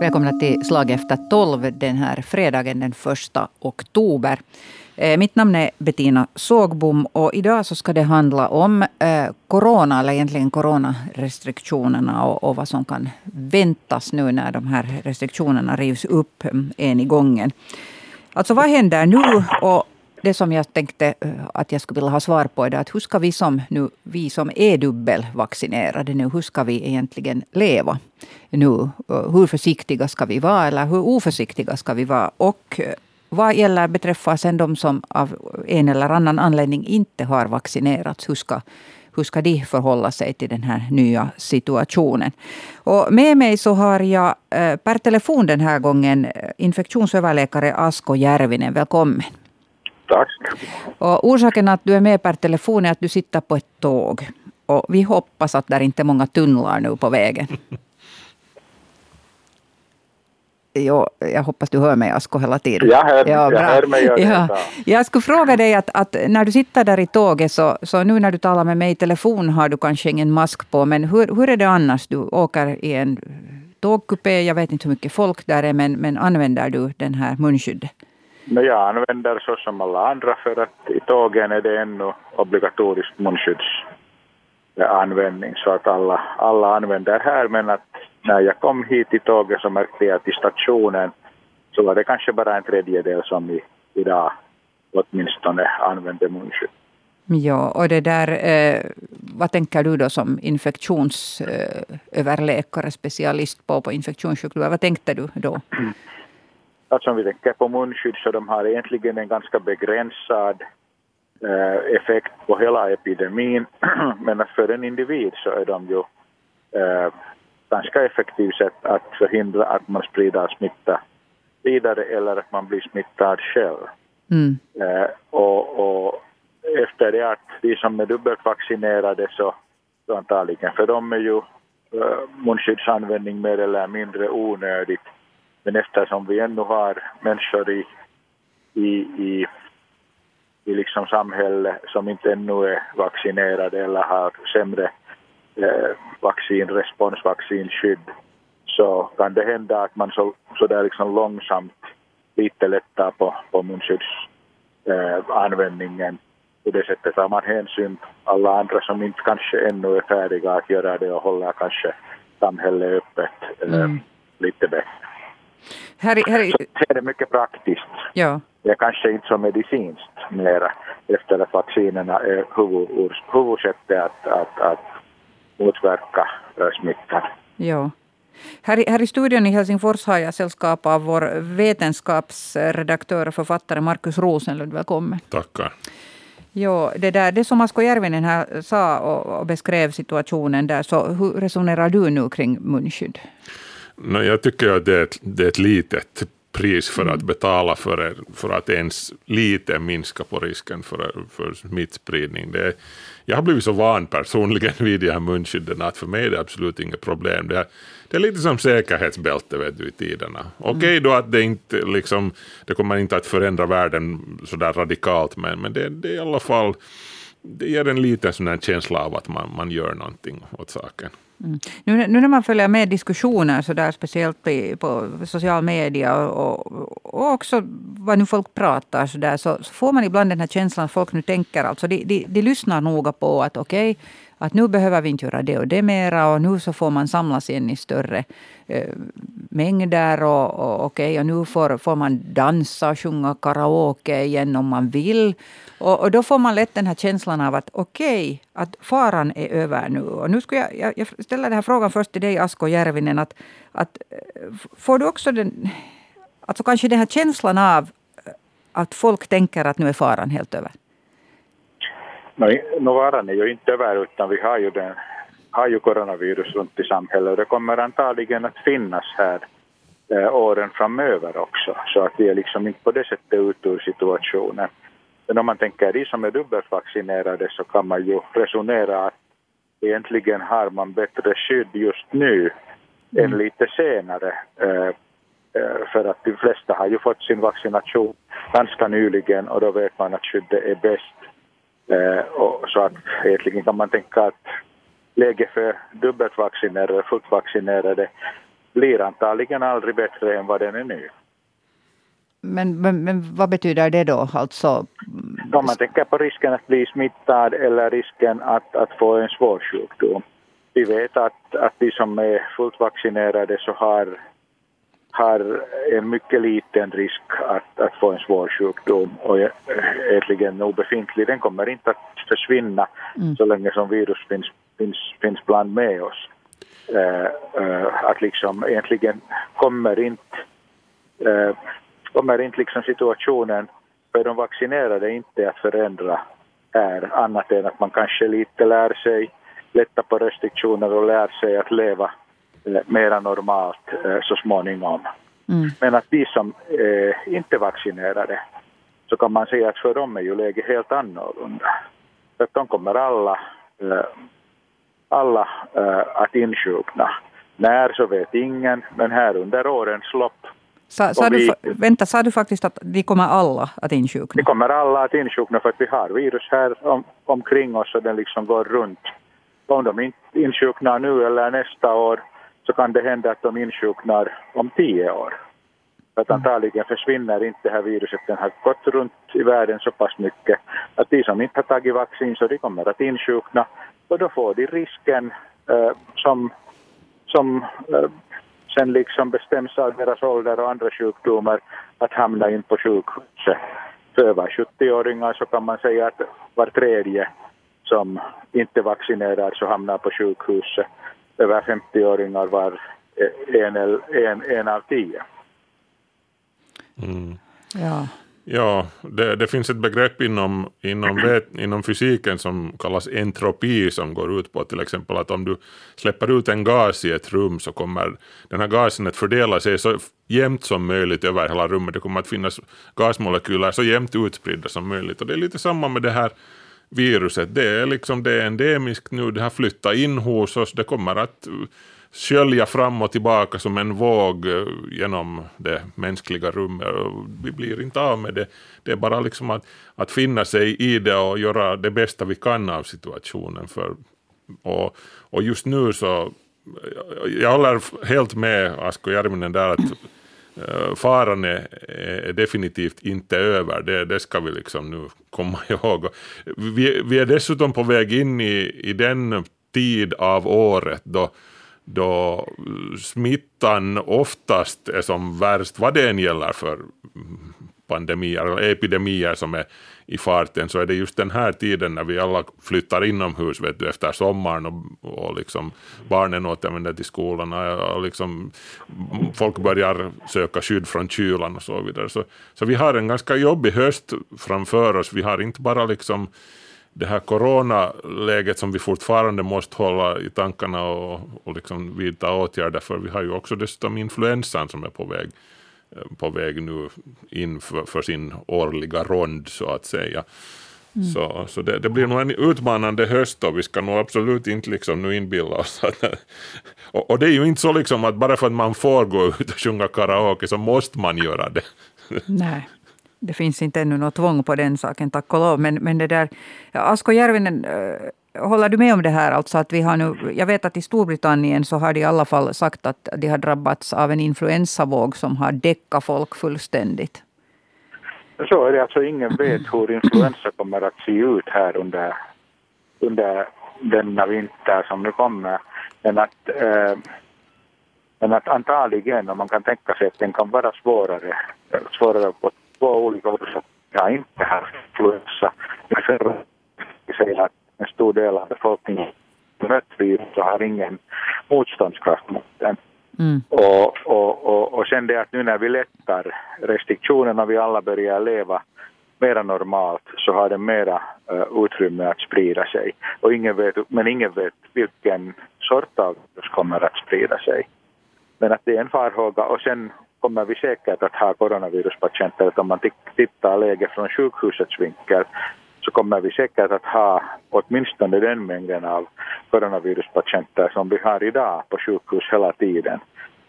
Välkomna till Slag efter tolv den här fredagen den 1 oktober. Eh, mitt namn är Bettina Sågbom och idag så ska det handla om eh, corona, eller egentligen coronarestriktionerna och, och vad som kan väntas nu när de här restriktionerna rivs upp mm, en i gången. Alltså vad händer nu? Och det som jag tänkte eh, att jag skulle vilja ha svar på är att hur ska vi som, nu, vi som är dubbelvaccinerade nu, hur ska vi egentligen leva nu? Eh, hur försiktiga ska vi vara eller hur oförsiktiga ska vi vara? Och eh, vad gäller beträffar sen de som av en eller annan anledning inte har vaccinerats, hur ska, hur ska de förhålla sig till den här nya situationen? Och med mig så har jag per telefon den här gången infektionsöverläkare Asko Järvinen. Välkommen. Tack. Och orsaken att du är med per telefon är att du sitter på ett tåg. Och vi hoppas att det inte är många tunnlar nu på vägen. Jo, jag hoppas du hör mig Asko hela tiden. Jag hör, ja, jag hör mig. Jag, ja. jag skulle fråga dig att, att, när du sitter där i tåget så, så nu när du talar med mig i telefon har du kanske ingen mask på. Men hur, hur är det annars? Du åker i en tågkupé. Jag vet inte hur mycket folk där är men, men använder du den här munskyddet? Men jag använder så som alla andra för att i tågen är det ännu obligatoriskt munskyddanvändning så att alla, alla använder här men att när jag kom hit i tåget så märkte jag att i stationen så var det kanske bara en tredjedel som i, idag åtminstone använde munskydd. Ja, och det där, eh, vad tänker du då som infektionsöverläkare, eh, specialist på, på infektionssjukdomar, vad tänkte du då? Alltså om vi tänker på munskydd så de har egentligen en ganska begränsad eh, effekt på hela epidemin. Men för en individ så är de ju eh, ganska effektivt sätt att förhindra att man sprider smitta vidare eller att man blir smittad själv. Mm. Eh, och, och, efter det att de som är dubbelt vaccinerade så, så antagligen för dem är ju eh, munskyddsanvändning mer eller mindre onödigt men eftersom vi ännu har människor i, i, i, i liksom samhället som inte ännu är vaccinerade eller har sämre eh, vaccinrespons, vaccinskydd, så kan det hända att man så, så där liksom långsamt lite lättar på, på munskyddsanvändningen. Eh, på det sättet tar man hänsyn alla andra som inte kanske ännu är färdiga att göra det och håller kanske samhället öppet eh, mm. lite bättre. Här, här... Så är det mycket praktiskt. Ja. Det är kanske inte så medicinskt mera efter att vaccinerna är huvud, huvudsättet att, att, att motverka smittan. Ja. Här, här i studion i Helsingfors har jag sällskap av vår vetenskapsredaktör och författare Markus Rosenlund. Välkommen. Tackar. Jo, det, där, det som Asko Järvinen här sa och, och, beskrev situationen där, så hur resonerar du nu kring munskydd? No, jag tycker att det är ett, det är ett litet pris för att mm. betala för, för att ens lite minska på risken för, för smittspridning. Det är, jag har blivit så van personligen vid de här munskydden att för mig är det absolut inget problem. Det är, det är lite som säkerhetsbälte vet du, i tiderna. Okej okay mm. då att det inte liksom, det kommer inte att förändra världen så där radikalt men, men det, det är i alla fall det ger en liten sån känsla av att man, man gör någonting åt saken. Mm. Nu, nu, när man följer med diskussioner, så där, speciellt i, på social media och, och, också vad nu folk pratar, så, där, så, så, får man ibland den här känslan att folk nu tänker, alltså de, de, de lyssnar noga på att okej, okay, att nu behöver vi inte göra det och det mera och nu så får man samlas in i större eh, mängder och, och, okay, och nu får, får man dansa och sjunga karaoke igen om man vill. Och, och, då får man lätt den här känslan av att okej, okay, att faran är över nu. Och nu ska jag, jag, jag ställer den här frågan först till dig Asko Järvinen. Att, att, eh, får du också den, alltså kanske den här känslan av eh, att folk tänker att nu är faran helt över? No, varan är ju inte över utan vi har ju, den, har ju coronavirus runt i samhället och det kommer antagligen att finnas här eh, åren framöver också. Så att vi är liksom inte på det sättet ut ur situationen. Men om man tänker de som är dubbelvaccinerade så kan man ju resonera att egentligen har man bättre skydd just nu mm. än lite senare. Eh, eh, för att de flesta har ju fått sin vaccination ganska nyligen och då vet man att skyddet är bäst. Eh, och så att egentligen kan man tänka att läge för dubbelt vaccinerade, fullt vaccinerade blir antagligen aldrig bättre än vad den är nu. Men, men, men vad betyder det då? Alltså... Om man tänker på risken att bli smittad eller risken att, att få en svår sjukdom. Vi vet att, att de som är fullt vaccinerade så har, har en mycket liten risk att, att få en svår sjukdom och egentligen obefintlig. Den kommer inte att försvinna mm. så länge som virus finns, finns, finns bland med oss. Uh, uh, att liksom egentligen kommer inte uh, kommer inte liksom situationen för de vaccinerade inte att förändra här annat än att man kanske lite lär sig lätta på restriktioner och lär sig att leva mera normalt eh, så småningom. Mm. Men att de som eh, inte vaccinerade så kan man säga att för dem är ju läget helt annorlunda. För att de kommer alla, alla att insjukna. När så vet ingen, men här under årens lopp Sa, sa vi, du, vänta, sa du faktiskt att de kommer alla att insjukna? De kommer alla att insjukna för att vi har virus här om, omkring oss och den liksom går runt. Om de insjuknar nu eller nästa år så kan det hända att de insjuknar om tio år. För att mm. antagligen försvinner inte det här viruset. Den har gått runt i världen så pass mycket att de som inte har tagit vaccin så de kommer att insjukna och då får de risken eh, som, som eh, sen liksom bestäms av deras ålder och andra sjukdomar att hamna in på sjukhuset. För över 70-åringar så kan man säga att var tredje som inte vaccinerar så hamnar på sjukhuset. Över 50-åringar var en, en, en av tio. Mm. Ja. Ja, det, det, finns ett begrepp inom, inom, inom fysiken som kallas entropi som går ut på till exempel att om du släpper ut en gas i ett rum så kommer den här gasen att fördela sig så jämnt som möjligt över hela rummet. Det kommer att finnas gasmolekyler så jämnt utspridda som möjligt och det är lite samma med det här viruset. Det är liksom det är endemiskt nu, det har flyttat in hos oss, det kommer att skölja fram och tillbaka som en våg eh, genom det mänskliga rummet. Vi blir inte av med det. Det är bara liksom att, att finna sig i det och göra det bästa vi kan av situationen. För, och, och just nu så, jag håller helt med Asko Järvinen där att Eh, faran är, är, definitivt inte över, det, det ska vi liksom nu komma ihåg. Vi, vi är dessutom på väg in i, i den tid av året då då smittan oftast är som värst, vad det än gäller för pandemier eller epidemier som är i farten, så är det just den här tiden när vi alla flyttar inomhus vet du, efter sommaren och, och liksom barnen återvänder till skolan och liksom folk börjar söka skydd från kylan och så vidare. Så, så vi har en ganska jobbig höst framför oss. Vi har inte bara liksom det här coronaläget som vi fortfarande måste hålla i tankarna och, och liksom vidta åtgärder för. Vi har ju också dessutom influensan som är på väg, på väg nu in för, för sin årliga rond så att säga. Mm. Så, så det, det, blir nog en utmanande höst och vi ska nog absolut inte liksom nu inbilla oss att... Och, och, det är ju inte så liksom att bara för att man får gå ut och sjunga karaoke så måste man göra det. Nej det finns inte ännu något tvång på den saken, tack och lov. Men, men det där, Asko Järvinen, äh, håller du med om det här? Alltså att vi har nu, jag vet att i Storbritannien så har de i alla fall sagt att de har drabbats av en influensavåg som har däckat folk fullständigt. Så är det alltså, ingen vet hur influensa kommer att se ut här under, under denna vinter som nu kommer. Men att, eh, men att antagligen, om man kan tänka sig att den kan vara svårare, svårare på två olika orsaker. Jag har inte haft influensa. Men att säga att en stor del av befolkningen mött virus och har ingen motståndskraft mot den. Mm. Och, och, och, och sen det att nu när vi lättar restriktionerna och vi alla börjar leva mera normalt så har den mera uh, utrymme att sprida sig. Och ingen vet, men ingen vet vilken sort av virus kommer att sprida sig. Men att det är en farhåga och sen kommer vi säkert att ha coronaviruspatienter. Om man tittar läget från sjukhusets vinkel så kommer vi säkert att ha åtminstone den mängden av coronaviruspatienter som vi har idag på sjukhus hela tiden.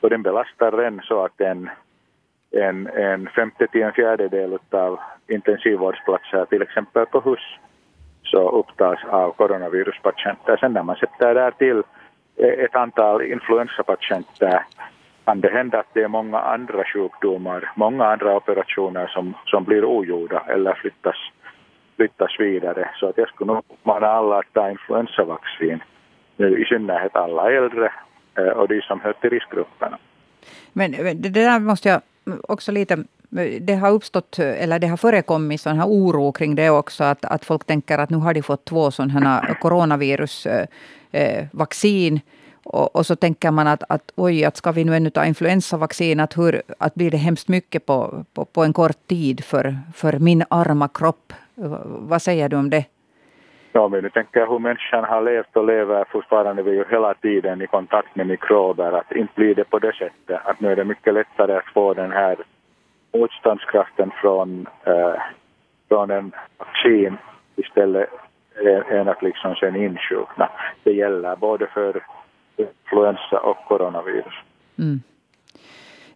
Och den belastar den så att en, en, en femte till en fjärdedel av intensivvårdsplatser till exempel på hus så upptas av coronaviruspatienter. Sen när man sätter där till ett antal influensapatienter kan det hända att det är många andra sjukdomar, många andra operationer som, som blir ogjorda eller flyttas, flyttas vidare. Så att jag skulle nog uppmana alla att ta influensavaccin, nu i synnerhet alla äldre och de som hör till riskgrupperna. Men det där måste jag också lite det har uppstått, eller det har förekommit sån här oro kring det också, att, att folk tänker att nu har de fått två sådana här coronavirusvaccin. Eh, eh och, och, så tänker man att, att oj, att ska vi nu ännu ta influensavaccin, att, hur, att blir det hemskt mycket på, på, på en kort tid för, för min arma kropp. Vad säger du om det? Ja, men nu tänker hur människan har levt och lever fortfarande vi ju hela tiden i kontakt med mikrober, att inte blir det på det sättet, att nu är det mycket lättare att få den här motståndskraften från, eh, från en vaccin istället än att liksom sen insjukna. Det gäller både för influensa och coronavirus. Mm.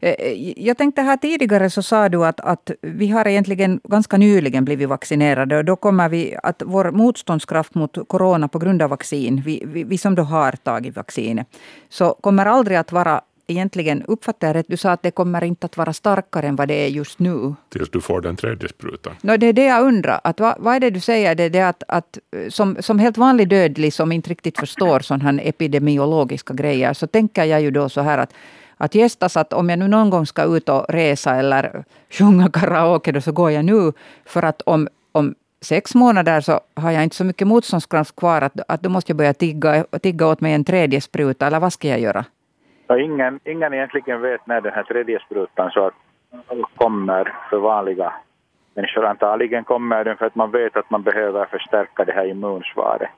Eh, jag tänkte här tidigare så sa du att, att vi har egentligen ganska nyligen blivit vaccinerade och då kommer vi att vår motståndskraft mot corona på grund av vaccin, vi, vi, vi som då har tagit vaccinet, så kommer aldrig att vara egentligen, uppfattar jag rätt, du sa att det kommer inte att vara starkare än vad det är just nu. Tills du får den tredje sprutan. No, det är det jag undrar. Att, vad, vad är det du säger? Det är det att, att som, som helt vanlig dödlig som inte riktigt förstår sådana här epidemiologiska grejer, så tänker jag ju då så här att att gästas att om jag nu någon gång ska ut och resa eller sjunga karaoke, då så går jag nu. För att om, om sex månader så har jag inte så mycket motståndskraft kvar att, att då måste jag börja tigga, tigga åt mig en tredje spruta, eller vad ska jag göra? Ja, ingen, ingen egentligen vet när den här tredje sprutan så kommer för vanliga människor. Antagligen kommer den för att man vet att man behöver förstärka det här immunsvaret.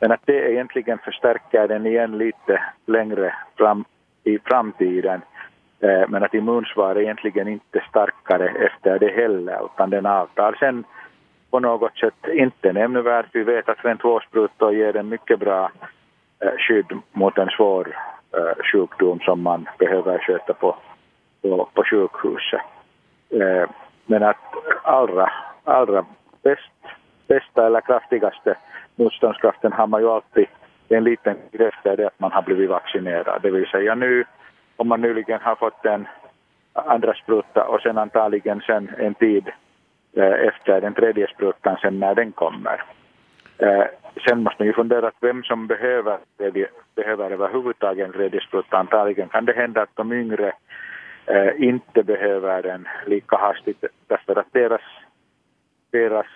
Men att det egentligen förstärker den igen lite längre fram i framtiden. Eh, men att immunsvaret egentligen inte starkare efter det heller, utan den avtar sen på något sätt inte nämnvärt. Vi vet att rent tvåsprutor ger en mycket bra eh, skydd mot en svår eh, sjukdom som man behöver sköta på, på, på sjukhuset. Men att allra, allra bäst, bästa eller kraftigaste motståndskraften har man ju alltid en liten tid efter det att man har blivit vaccinerad. Det vill säga nu, om man nyligen har fått en andra spruta och sen antagligen sen en tid eh, efter den tredje sprutan sen när den kommer. Eh, sen måste man ju fundera vem som behöver, behöver överhuvudtaget en tredje spruta. Antagligen kan det hända att de yngre eh, inte behöver den lika hastigt därför att deras, deras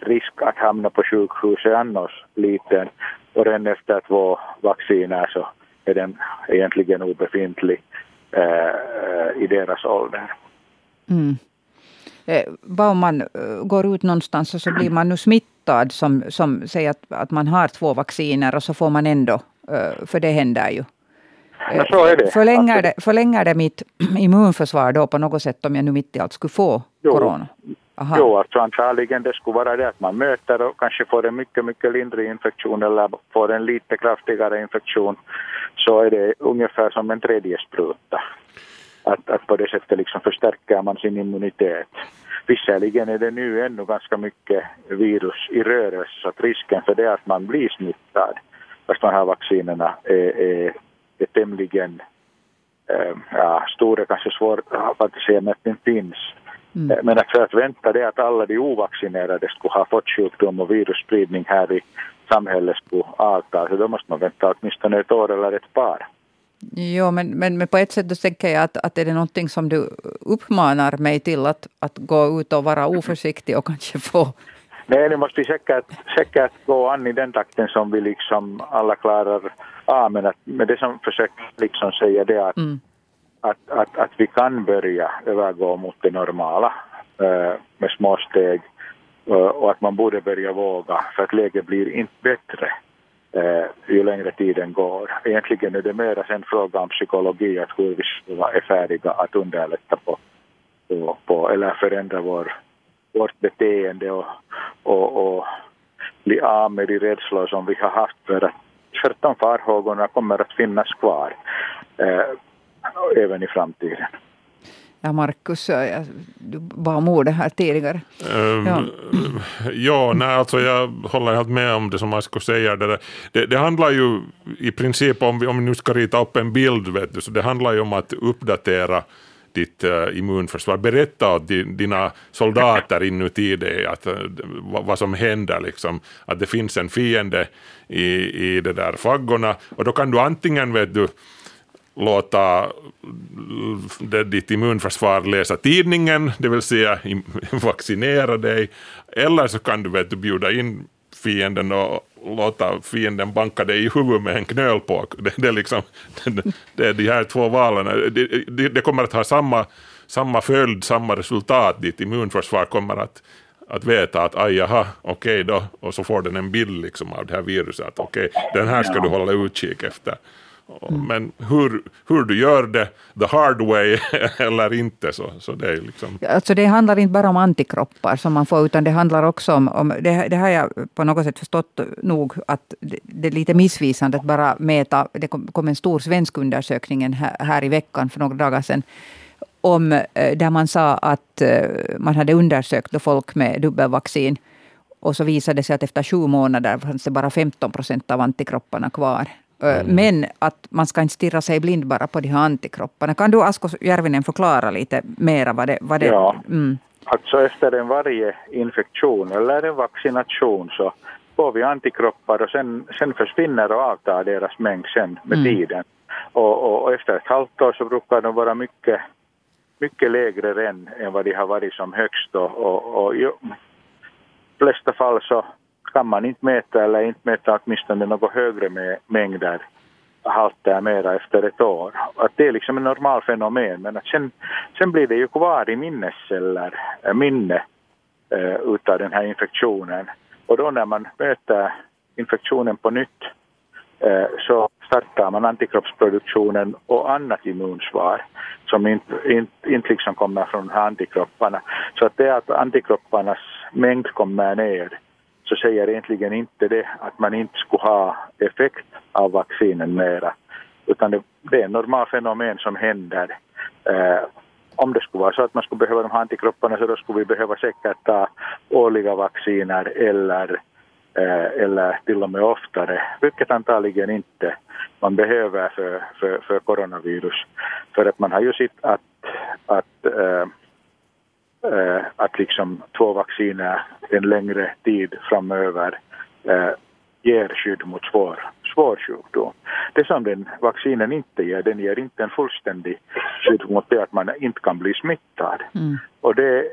risk att hamna på sjukhus är annars liten och redan efter två vacciner så är den egentligen obefintlig eh, i deras ålder. Mm. Eh, vad om man eh, går ut någonstans så blir man nu smittad som, som säger att, att man har två vacciner och så får man ändå, eh, för det händer ju. Ja, så är det. Förlänger, det, förlänger det mitt immunförsvar då på något sätt om jag nu mitt i allt skulle få jo. corona? Aha. Jo, alltså antagligen det skulle vara det att man möter och kanske får en mycket, mycket lindrig infektion eller får en lite kraftigare infektion så är det ungefär som en tredje spruta att, att på det sättet liksom förstärker man sin immunitet. Visserligen är det nu ännu ganska mycket virus i rörelse så att risken för det att man blir smittad fast man har vaccinerna är, är, är tämligen äh, ja, stor, kanske svårt att säga men den finns. Mm. Eh, men att vänta det att alla de ovaccinerade skulle ha fått sjukdom och virusspridning här i samhället skulle avta, så då måste man vänta åtminstone ett år eller ett par. Jo, men, men, men på ett sätt då tänker jag att, att är det någonting som du uppmanar mig till att, att gå ut och vara oförsiktig och kanske få... Nej, nu måste vi säkert, säkert gå an i den takten som vi liksom alla klarar av. Men att, med det som försöker liksom säga det att, mm att, att, att, vi kan börja övergå mot det normala eh, med små steg eh, och att man borde börja våga för att läget blir inte bättre eh, ju längre tiden går. Egentligen är det mer en fråga om psykologi, att hur vi är färdiga att underlätta på, på, på eller förändra vår, vårt beteende och, och, och bli av med de rädslor som vi har haft för att för de farhågorna kommer att finnas kvar eh, även i framtiden. Ja, Markus, du bad om ordet här tidigare. Um, ja, ja nej, alltså jag håller helt med om det som Asko säger. Det, det, det, handlar ju i princip om, om vi nu ska rita upp en bild, vet du, så det handlar ju om att uppdatera ditt uh, immunförsvar. Berätta åt dina soldater inuti dig att, uh, vad som händer, liksom, att det finns en fiende i, i de där faggorna. Och då kan du antingen vet du, låta ditt immunförsvar läsa tidningen, det vill säga vaccinera dig, eller så kan du, vet, du bjuda in fienden och låta fienden banka dig i huvudet med en knölpåk. Det, det, är liksom, det, är de här två valen. Det, det, det, kommer att ha samma, samma följd, samma resultat. Ditt immunförsvar kommer att, att veta att aj, jaha, okej okay då, och så får den en bild liksom av det här viruset. Att okej, okay, den här ska du hålla utkik efter. Mm. Men hur, hur du gör det the hard way eller inte, så, så det är liksom... Alltså det handlar inte bara om antikroppar som man får, utan det handlar också om... om det, det har jag på något sätt förstått nog, att det, det är lite missvisande att bara mäta... Det kom, kom en stor svensk undersökning här, här i veckan för några dagar sedan om, eh, där man sa att eh, man hade undersökt folk med dubbelvaccin och så visade det sig att efter sju månader fanns det bara 15 procent av antikropparna kvar. Mm. Men att man ska inte stirra sig blind bara på de här antikropparna. Kan du Asko Järvinen förklara lite mera vad det... Vad det ja, mm. alltså efter en varje infektion eller en vaccination så får vi antikroppar och sen, sen försvinner och avtar deras mängd sen med mm. tiden. Och, och, och, efter ett halvt år så brukar de vara mycket, mycket lägre än, än vad de har varit som högst. Och, och, och i flesta fall så kan man inte mäta eller inte mäta åtminstone något högre mängder halter mera efter ett år. Att det är liksom ett normalt fenomen men att sen, sen blir det ju kvar i minnesceller, eh, minne eh, utav den här infektionen. Och då när man möter infektionen på nytt eh, så startar man antikroppsproduktionen och annat immunsvar som inte, inte, inte liksom kommer från de här antikropparna. Så att det är att antikropparnas mängd kommer ner så säger egentligen inte det att man inte skulle ha effekt av vaccinen mera. Utan det, det är ett normalt fenomen som händer. Eh, om det skulle vara så att man skulle behöva de här antikropparna så då skulle vi behöva säkert ta årliga vacciner eller, eh, eller till och med oftare, vilket antagligen inte man behöver för, för, för coronavirus. För att man har ju sett att, att eh, Eh, att liksom två vacciner en längre tid framöver eh, ger skydd mot svår, svår sjukdom. Det som den vaccinen inte ger, den ger inte en fullständig skydd mot det att man inte kan bli smittad. Mm. Och, det,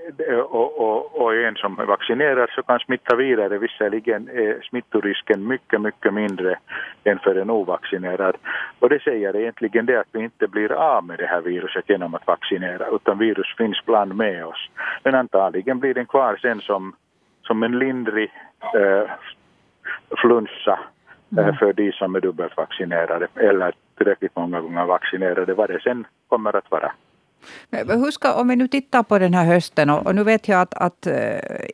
och, och, och, en som är vaccinerad så kan smitta vidare, visserligen är smittorisken mycket, mycket mindre än för en ovaccinerad. Och det säger egentligen det att vi inte blir av med det här viruset genom att vaccinera, utan virus finns bland med oss. Men antagligen blir den kvar sen som, som en lindrig eh, flunsa eh, mm. för de som är dubbelt vaccinerade eller tillräckligt många gånger vaccinerade, vad det sen kommer att vara. Hur ska, om vi nu tittar på den här hösten och, och nu vet jag att, att uh,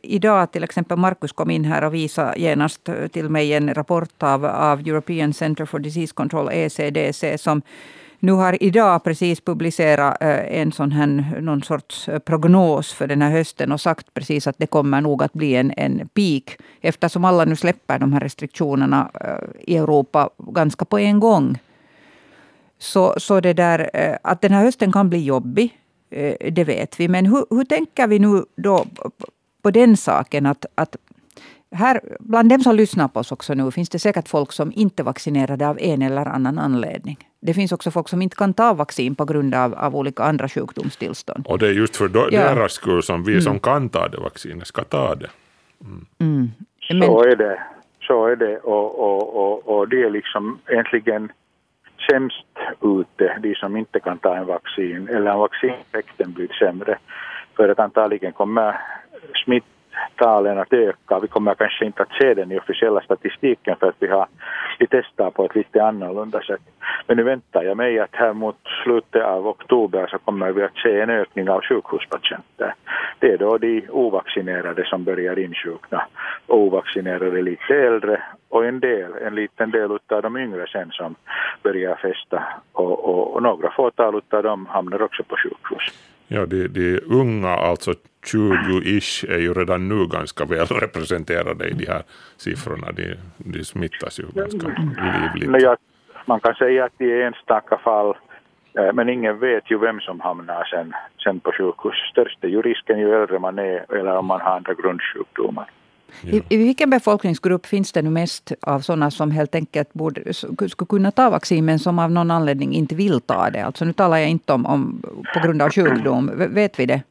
idag till exempel Markus kom in här och visade genast till mig en rapport av, av European Center for Disease Control, ECDC, som nu har idag precis publicerat eh, en sån här, någon sorts eh, prognos för den här hösten och sagt precis att det kommer nog att bli en, en peak eftersom alla nu släpper de här restriktionerna eh, i Europa ganska på en gång. Så, så det där, att den här hösten kan bli jobbig, det vet vi. Men hur, hur tänker vi nu då på den saken? Att, att här, bland dem som lyssnar på oss också nu finns det säkert folk som inte är vaccinerade av en eller annan anledning. Det finns också folk som inte kan ta vaccin på grund av, av olika andra sjukdomstillstånd. Och det är just för då, ja. deras skull som vi mm. som kan ta det vaccinet ska ta det. Mm. Mm. Men, så är det. Så är det. Och, och, och, och det är liksom egentligen sämst ute, de som inte kan ta en vaccin, eller vaccineffekten blir sämre. För att antagligen kommer talen att öka. Vi kommer kanske inte att se den i officiella statistiken för att vi har vi testar på ett lite annorlunda sätt. Men nu väntar jag mig att här mot slutet av oktober så kommer vi att se en ökning av sjukhuspatienter. Det är då de ovaccinerade som börjar insjukna och ovaccinerade lite äldre och en del, en liten del av de yngre sen som börjar festa och, och, och några fåtal av dem hamnar också på sjukhus. Ja, de, de unga, alltså 20-ish, är ju redan nu ganska väl representerade i de här siffrorna. De, de smittas ju ganska livligt. Men jag, man kan säga att i enstaka fall, eh, men ingen vet ju vem som hamnar sen, sen på sjukhus. Störst är ju risken ju äldre man är eller om man har andra grundsjukdomar. I, I vilken befolkningsgrupp finns det nu mest av sådana som helt enkelt borde, skulle kunna ta vaccin men som av någon anledning inte vill ta det? Alltså nu talar jag inte om, om på grund av sjukdom. Vet vi det?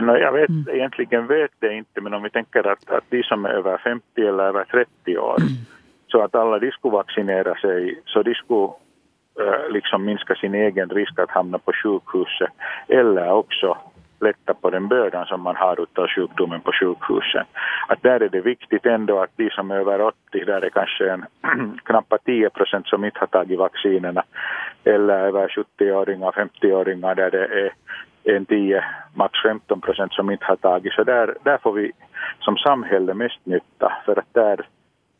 No, jag vet, mm. egentligen vet det inte, men om vi tänker att, att de som är över 50 eller över 30 år, mm. så att alla de skulle vaccinera sig, så de skulle äh, liksom minska sin egen risk att hamna på sjukhuset, eller också lätta på den bördan som man har utav sjukdomen på sjukhusen. Att där är det viktigt ändå att de som är över 80, där är kanske en knappa 10 procent som inte har tagit vaccinerna, eller över 70-åringar, 50-åringar där det är en 10, max 15 procent som inte har tagit. Så där, där får vi som samhälle mest nytta, för att där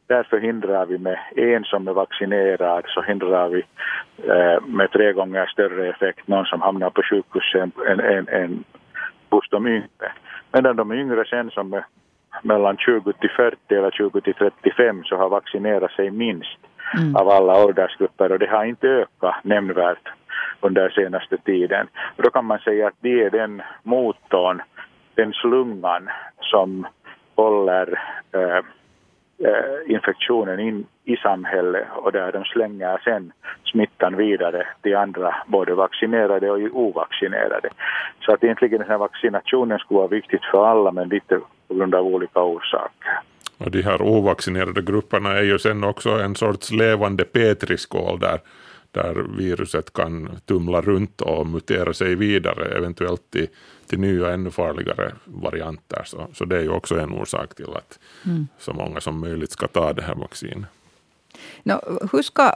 där förhindrar vi med en som är vaccinerad så hindrar vi eh, med tre gånger större effekt någon som hamnar på sjukhus än, än, än hos de yngre. Medan de yngre sen som är mellan 20 till 40 eller 20 till 35 så har vaccinerat sig minst mm. av alla åldersgrupper och det har inte ökat nämnvärt under senaste tiden. Och då kan man säga att det är den motorn, den slungan som håller eh, Eh, infektionen in i samhället och där de slänger sen smittan vidare till andra, både vaccinerade och ovaccinerade. Så att egentligen den här vaccinationen skulle vara viktigt för alla men lite på grund av olika orsaker. Och de här ovaccinerade grupperna är ju sen också en sorts levande petriskål där, där viruset kan tumla runt och mutera sig vidare, eventuellt till till nya ännu farligare varianter. Så, så det är ju också en orsak till att mm. så många som möjligt ska ta det här vaccinet. No, hur ska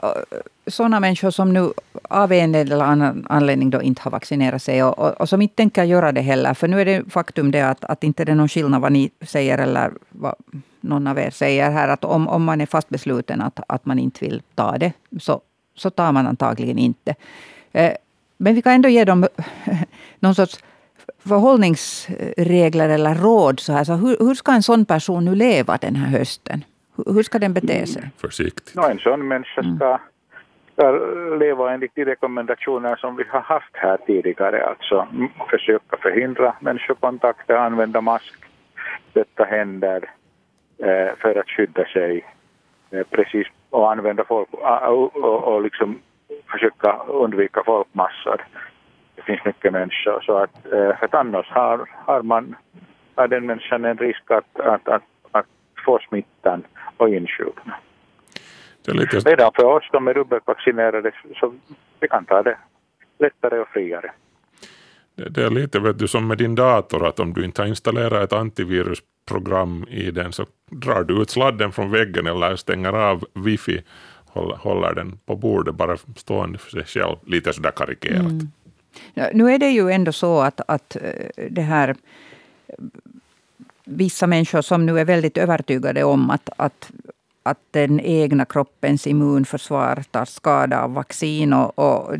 sådana människor som nu av en eller annan anledning då inte har vaccinerat sig och, och, och, som inte tänker göra det heller, för nu är det faktum det att, att inte det är någon skillnad vad ni säger eller vad någon av er säger här, att om, om man är fast besluten att, att man inte vill ta det, så, så tar man antagligen inte. Eh, men vi kan ändå ge dem någon sorts förhållningsregler eller råd? Så här, så hur, hur ska en sån person nu leva den här hösten? Hur, hur ska den bete sig? Mm, försiktigt. No, en sån människa ska, ska leva enligt de rekommendationer som vi har haft här tidigare. Alltså försöka förhindra människokontakter, använda mask, tvätta händer eh, för att skydda sig. Eh, precis, och använda folk och, och, och liksom försöka undvika folkmassor det finns mycket människor. Så att, eh, för att annars har, har, man, har den människan en risk att, att, att, att få smittan och insjukna. Lite... Redan för oss som är dubbelvaccinerade så vi kan ta det lättare och friare. Det är lite vet du, som med din dator, att om du inte har installerat ett antivirusprogram i den så drar du ut sladden från väggen eller stänger av wifi, håller, håller den på bordet bara stående för sig själv, lite sådär karikerat. Mm. Nu är det ju ändå så att, att eh, det här eh, vissa människor som nu är väldigt övertygade om att, att, att den egna kroppens immunförsvar tar skada av vaccin och, och,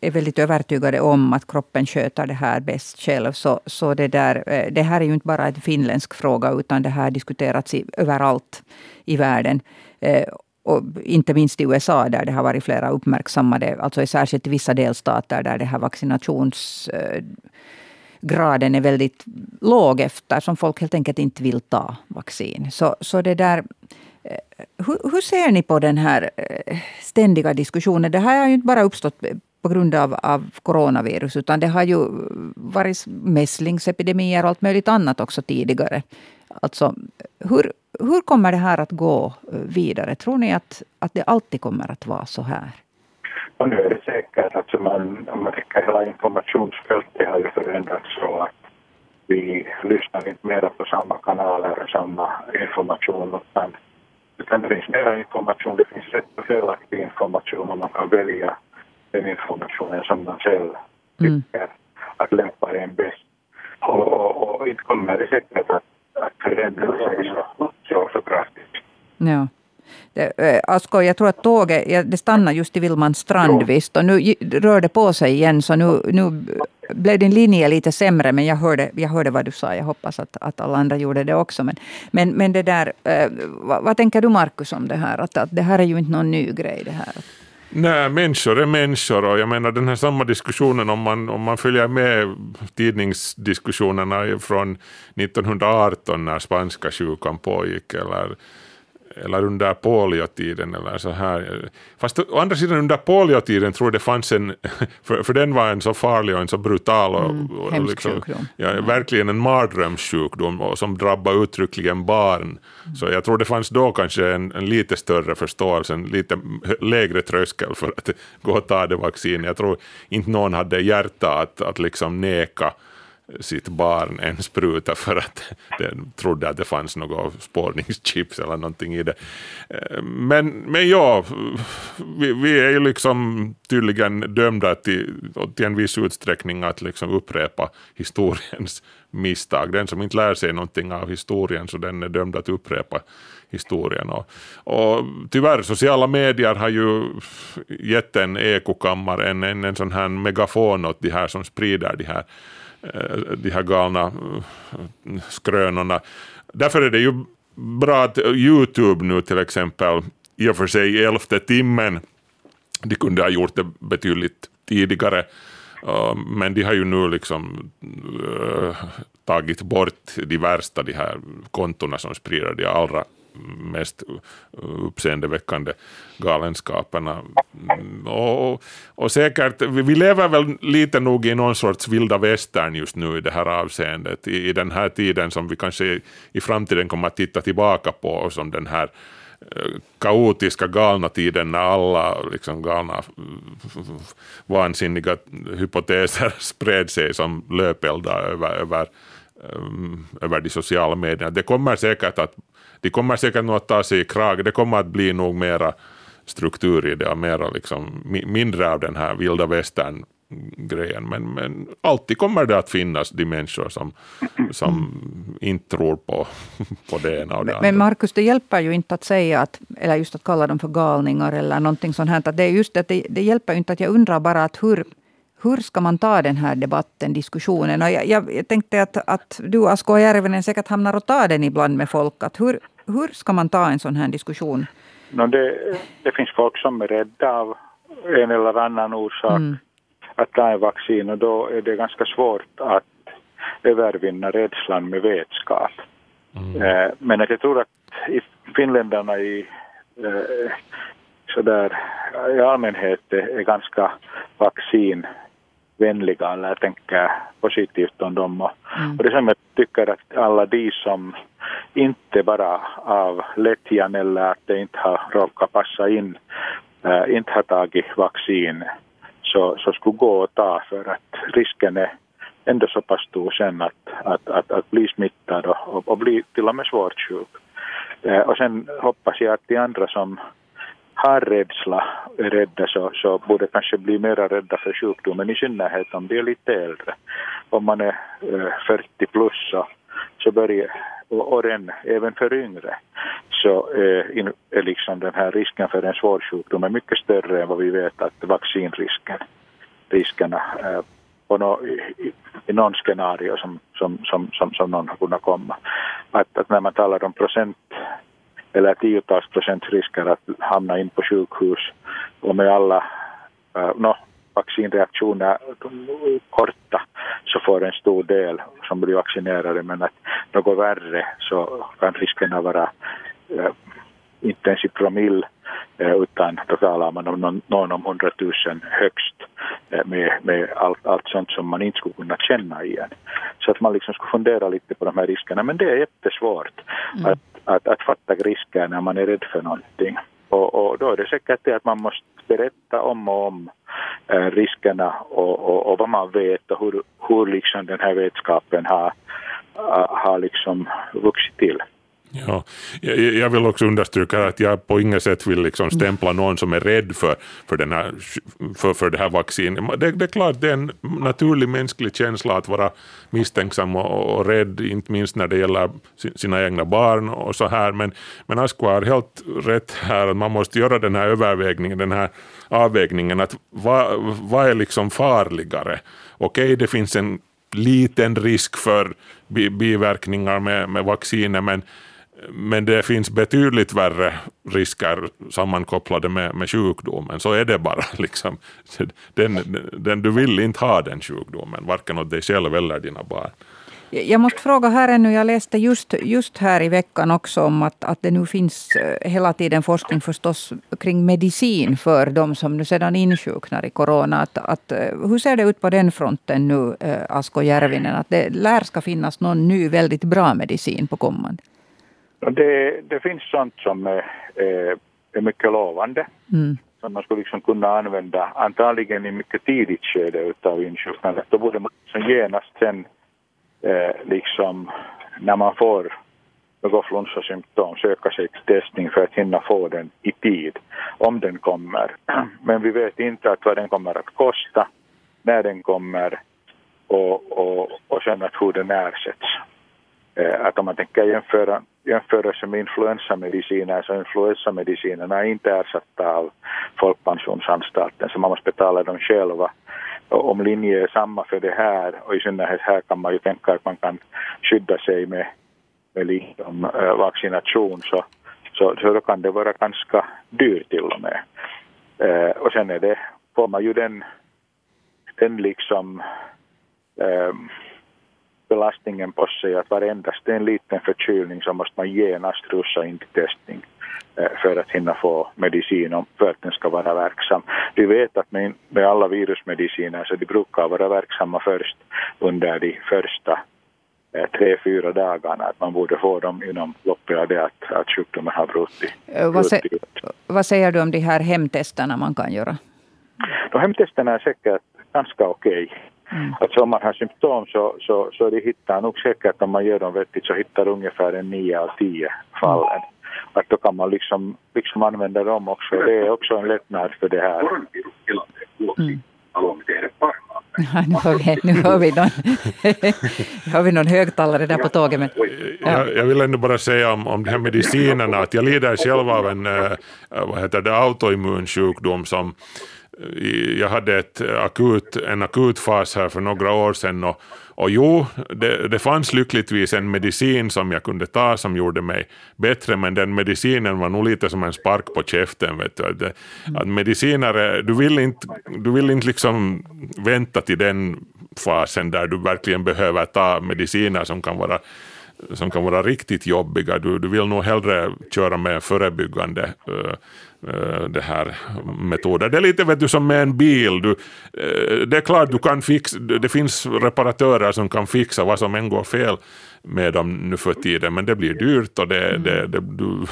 är väldigt övertygade om att kroppen sköter det här bäst själv. Så, så det, där, eh, det här är ju inte bara en finländsk fråga, utan det här diskuterats i, överallt i världen. Eh, och inte minst i USA där det har varit flera uppmärksammade, alltså särskilt i vissa delstater där det här vaccinationsgraden är väldigt låg eftersom folk helt enkelt inte vill ta vaccin. Så, så det där, Eh, hur, hur ser ni på den här eh, ständiga diskussionen? Det här har ju inte bara uppstått eh, på grund av, av coronavirus, utan det har ju varit mässlingsepidemier och allt möjligt annat också tidigare. Alltså, hur, hur kommer det här att gå vidare? Tror ni att, att det alltid kommer att vara så här? Och nu är det säkert, alltså man, om man tänker hela informationsfältet har ju förändrats så att vi lyssnar inte mer på samma kanaler och samma information utan, utan det finns mer information, det finns rätt och felaktig information och man kan välja den informationen som man själv mm. tycker att lämpar en bäst. Och, och, och inte kommer det säkert att, att förändra sig så, så, så kraftigt. Ja. Det, äh, Asko, jag tror att tåget det stannar just i Villmans strand visst och nu rör det på sig igen så nu, nu blev din linje lite sämre, men jag hörde, jag hörde vad du sa. Jag hoppas att, att alla andra gjorde det också. Men, men, men det där, eh, vad, vad, tänker du Markus om det här? Att, att det här är ju inte någon ny grej. Det här. Nej, människor är människor och jag menar den här samma diskussionen om man, om man följer med tidningsdiskussionerna från 1918 när spanska sjukan pågick eller eller under poliotiden eller så här. Fast å andra sidan under poliotiden tror jag det fanns en, för, för den var en så farlig och en så brutal och, mm, och liksom, ja, verkligen en mardrömssjukdom och som drabbade uttryckligen barn. Mm. Så jag tror det fanns då kanske en, en lite större förståelse, en lite lägre tröskel för att gå och ta det vaccinet. Jag tror inte någon hade hjärta att, att liksom neka sitt barn en spruta för att den trodde att det fanns något spårningschips eller någonting i det. Eh, men, men ja, vi, vi är ju liksom tydligen dömda till, till en viss utsträckning att liksom upprepa historiens misstag. Den som inte lär sig någonting av historien så den är dömd att upprepa historien. Och, och tyvärr, sociala medier har ju gett en ekokammare, en, en, en sån här megafon åt de här som sprider de här Eh, de här galna eh, skrönorna. Därför är det ju bra att Youtube nu till exempel, i och för sig i elfte timmen, de kunde ha gjort det betydligt tidigare, eh, men de har ju nu liksom tagit bort de värsta de här kontona som sprider de allra mest uppseendeväckande galenskaperna. Och, och säkert, vi lever väl lite nog i någon sorts vilda västern just nu i det här avseendet, i, i den här tiden som vi kanske i framtiden kommer att titta tillbaka på som den här eh, kaotiska galna tiden när alla liksom galna vansinniga hypoteser spred sig som löpeldar över, över, eh, över de sociala medierna. Det kommer säkert att de kommer säkert nog att ta sig i krag. Det kommer att bli nog mera struktur i det och mera liksom, mindre av den här vilda västern grejen. Men, men alltid kommer det att finnas de människor som, som inte tror på, på det ena och det andra. Men Markus, det hjälper ju inte att säga att, eller just att kalla dem för galningar eller någonting sånt här. det är just det, det, det hjälper ju inte att jag undrar bara att hur hur ska man ta den här debatten, diskussionen? Och jag, jag, jag tänkte att, att du Asko Järvenen säkert hamnar och tar den ibland med folk. Att hur, hur ska man ta en sån här diskussion? No, det, det finns folk som är rädda av en eller annan orsak mm. att ta en vaccin och då är det ganska svårt att övervinna rädslan med vetskap. Mm. Eh, men jag tror att i finländarna i eh, sådär, i allmänhet är ganska vaccin vänliga eller tänker positivt om dem. Mm. och det som jag tycker att alla de som inte bara av lättjan eller att det inte har råkat passa in, äh, inte har tagit vaccin, så, så skulle gå och ta för att risken är ändå så pass stor sen att, att, att, att bli smittad och, och, och bli till och med svårt sjuk. Äh, och sen hoppas jag att de andra som har rädsla, är rädda så, så borde kanske bli mera rädda för sjukdomen i synnerhet om de är lite äldre. Om man är eh, 40 plus så, så börjar och, och den, även för yngre så är, in, är liksom den här risken för en svår sjukdom är mycket större än vad vi vet att vaccinrisken riskerna eh, på no, i, i någon scenario som, som, som, som, som någon har kunnat komma. Att, att när man talar om procent eller tiotals procents risker att hamna in på sjukhus. Och med alla äh, uh, no, vaccinreaktioner korta så får en stor del som blir vaccinerade. Men att något värre så kan riskerna vara uh, inte ens i promille utan då talar man om någon, om hundratusen högst med, med allt, allt sånt som man inte skulle kunna känna igen. Så att man liksom skulle fundera lite på de här riskerna men det är jättesvårt mm. att att, att fatta risker när man är rädd för någonting. Och, och då är det säkert det att man måste berätta om och om eh, riskerna och, och, och, vad man vet och hur, hur liksom den här vetskapen har, har liksom vuxit till. Ja, jag vill också understryka att jag på inget sätt vill liksom stämpla någon som är rädd för, för, den här, för, för det här vaccinet. Det, det är klart, det är en naturlig mänsklig känsla att vara misstänksam och, och rädd, inte minst när det gäller sina egna barn och så här. Men, men Asko har helt rätt här, att man måste göra den här övervägningen, den här avvägningen, att vad, vad är liksom farligare? Okej, okay, det finns en liten risk för biverkningar med, med vacciner, men men det finns betydligt värre risker sammankopplade med, med sjukdomen. Så är det bara. Liksom. Den, den, du vill inte ha den sjukdomen, varken åt dig själv eller dina barn. Jag måste fråga här ännu, jag läste just, just här i veckan också om att, att det nu finns eh, hela tiden forskning förstås kring medicin för de som nu sedan insjuknar i corona. Att, att, eh, hur ser det ut på den fronten nu, eh, Asko Järvinen? Att det lär ska finnas någon ny väldigt bra medicin på kommande? Det, det finns sånt som är, är mycket lovande. Mm. Som man skulle liksom kunna använda antagligen i mycket tidigt skede av insjuknandet. Då borde man liksom genast sen eh, liksom när man får något flunssasymptom söka sig till testning för att hinna få den i tid, om den kommer. Men vi vet inte att vad den kommer att kosta, när den kommer och, och, och sen att hur den ersätts. Eh, att om man tänker jämföra jämförelse med influensamediciner så influensamedicinerna är inte ersatta av Folkpensionsanstalten så man måste betala dem själva. Och om linje är samma för det här och i synnerhet här kan man ju tänka att man kan skydda sig med, med liksom, äh, vaccination så, så, så då kan det vara ganska dyrt till och med. Äh, och sen är det, får man ju den, den liksom äh, belastningen på sig att varendast en liten förkylning så måste man genast rusa in till testning eh, för att hinna få medicin för att den ska vara verksam. Vi vet att med, med alla virusmediciner så de brukar vara verksamma först under de första eh, tre, fyra dagarna. Att man borde få dem inom loppet av det att, att sjukdomen har brutit. Eh, vad, se, vad säger du om de här hemtesterna man kan göra? De hemtesterna är säkert ganska okej. Okay. Mm. Alltså om man har symptom så, så, så de hittar nog säkert om man gör dem vettigt så hittar ungefär en 9 av 10 fallen. Mm. Att då kan man liksom, liksom använda dem också. Det är också en lättnad för det här. Mm. Ja, nu, har vi, nu har vi någon, har vi någon högtalare där på tåget. Men, ja. jag, jag vill ändå bara säga om, om de här medicinerna att jag lider själv av en äh, vad heter det, autoimmun sjukdom som jag hade ett akut, en akut fas här för några år sedan och, och jo, det, det fanns lyckligtvis en medicin som jag kunde ta som gjorde mig bättre, men den medicinen var nog lite som en spark på käften. Vet du. Att, att mediciner, du vill inte, du vill inte liksom vänta till den fasen där du verkligen behöver ta mediciner som kan vara som kan vara riktigt jobbiga. Du, du vill nog hellre köra med förebyggande uh, det här metoder. Det är lite vet du, som med en bil. Du, det är klart du kan fixa, det finns reparatörer som kan fixa vad som än går fel med dem nu för tiden, men det blir dyrt och det, det, det, du,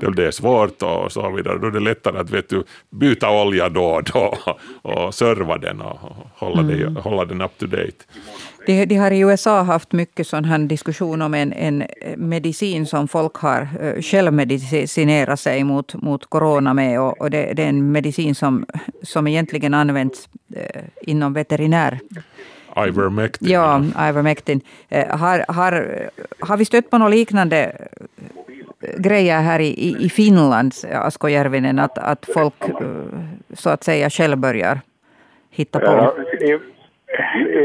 det är svårt och så vidare. Då är det lättare att vet du, byta olja då och då och serva den och hålla, mm. det, hålla den up to date. De, de, har i USA haft mycket sån här diskussion om en, en medicin som folk har uh, självmedicinerat sig mot, mot corona med. Och, och det, det, är en medicin som, som egentligen används uh, inom veterinär Ivermectin. Ja, Ivermectin. Har, har, har vi stött på något liknande grejer här i, i Finland, Asko Järvinen, att, att folk så att säga själv börjar hitta på?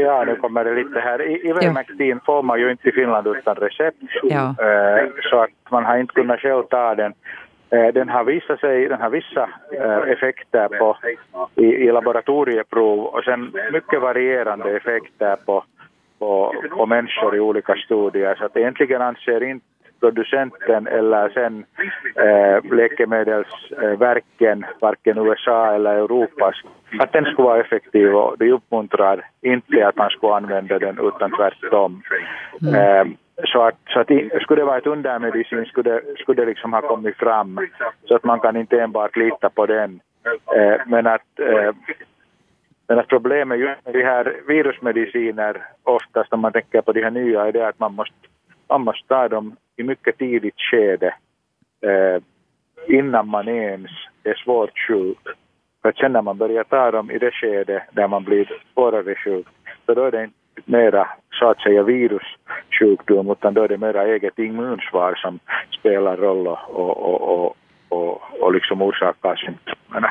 Ja, nu kommer det lite här. Ivermectin får man ju inte i Finland utan recept. Ja. Eh, så att man har inte kunnat själv ta den. Eh, den har visat sig, den har vissa eh, effekter på, i, i laboratorieprov och sen mycket varierande effekter på, på, på människor i olika studier. Så att egentligen anser inte producenten eller sen eh, läkemedelsverken, varken USA eller Europas, att den skulle vara effektiv och de uppmuntrar inte att man skulle använda den utan tvärtom. Mm. Eh, så att, så att skulle det vara ett undermedicin skulle det, skulle det liksom ha kommit fram så att man kan inte enbart lita på den. Eh, men att eh, men att problemet just med de här virusmediciner oftast om man tänker på de här nya är det att man måste, man måste ta dem i mycket tidigt skede eh, innan man ens är svårt sjuk. För att sen när man börjar ta dem i det skede där man blir svårare sjuk, så då är det inte mera så att säga virussjukdom utan då är det mera eget immunsvar som spelar roll och, och, och, och, och liksom orsakar symptomen.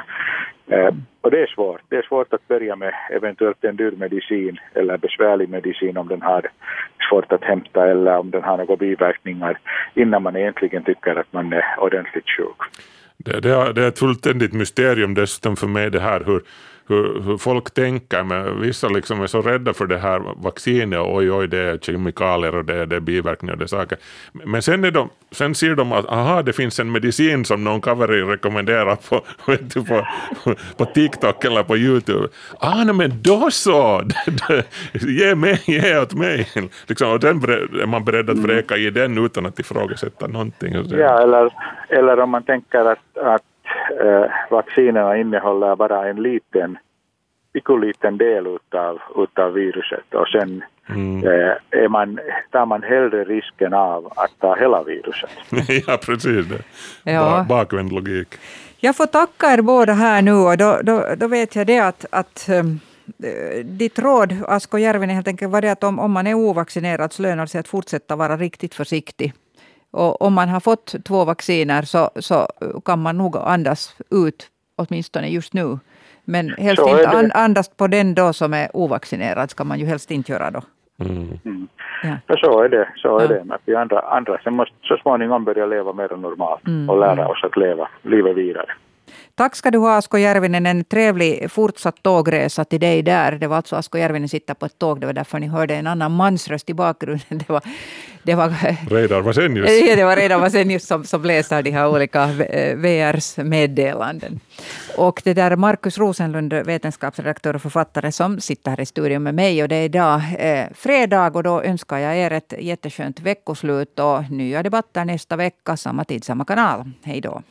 Eh, och det är svårt. Det är svårt att börja med eventuellt en dyr medicin eller besvärlig medicin om den har svårt att hämta eller om den har några biverkningar innan man egentligen tycker att man är ordentligt sjuk. Det, det, det är ett fullständigt mysterium dessutom för mig det här hur, hur, hur folk tänker. Men vissa liksom är så rädda för det här vaccinet och oj, oj, det är kemikalier och det, det är biverkningar och det är saker. Men sen, är de, sen ser de att aha, det finns en medicin som någon kaveri rekommenderar på, du, på, på TikTok eller på YouTube. Ah, nej, men då så! ge, mig, ge åt mig! Liksom, och den är man beredd att vräka i den utan att ifrågasätta någonting. Ja, eller, eller om man tänker att, att vaccinerna innehåller bara en liten liten del utav, utav viruset och sen mm. eh, är man, tar man hellre risken av att ta hela viruset. ja, precis. Det. Ja. Bakvänd logik. Jag får tacka er båda här nu och då, då, då vet jag det att, att um, ditt råd, Asko Järvinen, helt enkelt var det att om, om man är ovaccinerad så lönar det sig att fortsätta vara riktigt försiktig. Och om man har fått två vacciner så, så kan man nog andas ut, åtminstone just nu. Men helst inte andas på den då som är ovaccinerad, ska man ju helst inte göra då. Mm. Mm. Ja. så är det. Så är ja. det. Men vi andra, andra sen måste så småningom börja leva mer normalt mm. och lära oss att leva livet vidare. Tack ska du ha Asko Järvinen. En trevlig fortsatt tågresa till dig där. Det var alltså Asko Järvinen sitter på ett tåg. Det var därför ni hörde en annan mansröst i bakgrunden. Det var, det var Reidar Vasenius. Ja, det var Reidar Vasenius som, som läser de här olika VRs meddelanden. Och det där Markus Rosenlund, vetenskapsredaktör och författare, som sitter här i studion med mig. Och det är idag eh, fredag och då önskar jag er ett jätteskönt veckoslut och nya debatter nästa vecka, samma tid, samma kanal. Hej då.